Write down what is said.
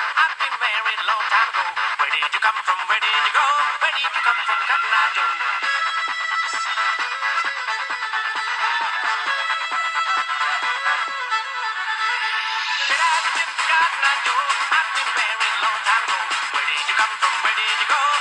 I've been married a long time ago. Where did you come from? Where did you go? Where did you come from, Cotton Eye Joe? I've been married a long time ago. Where did you come from? Where did you go?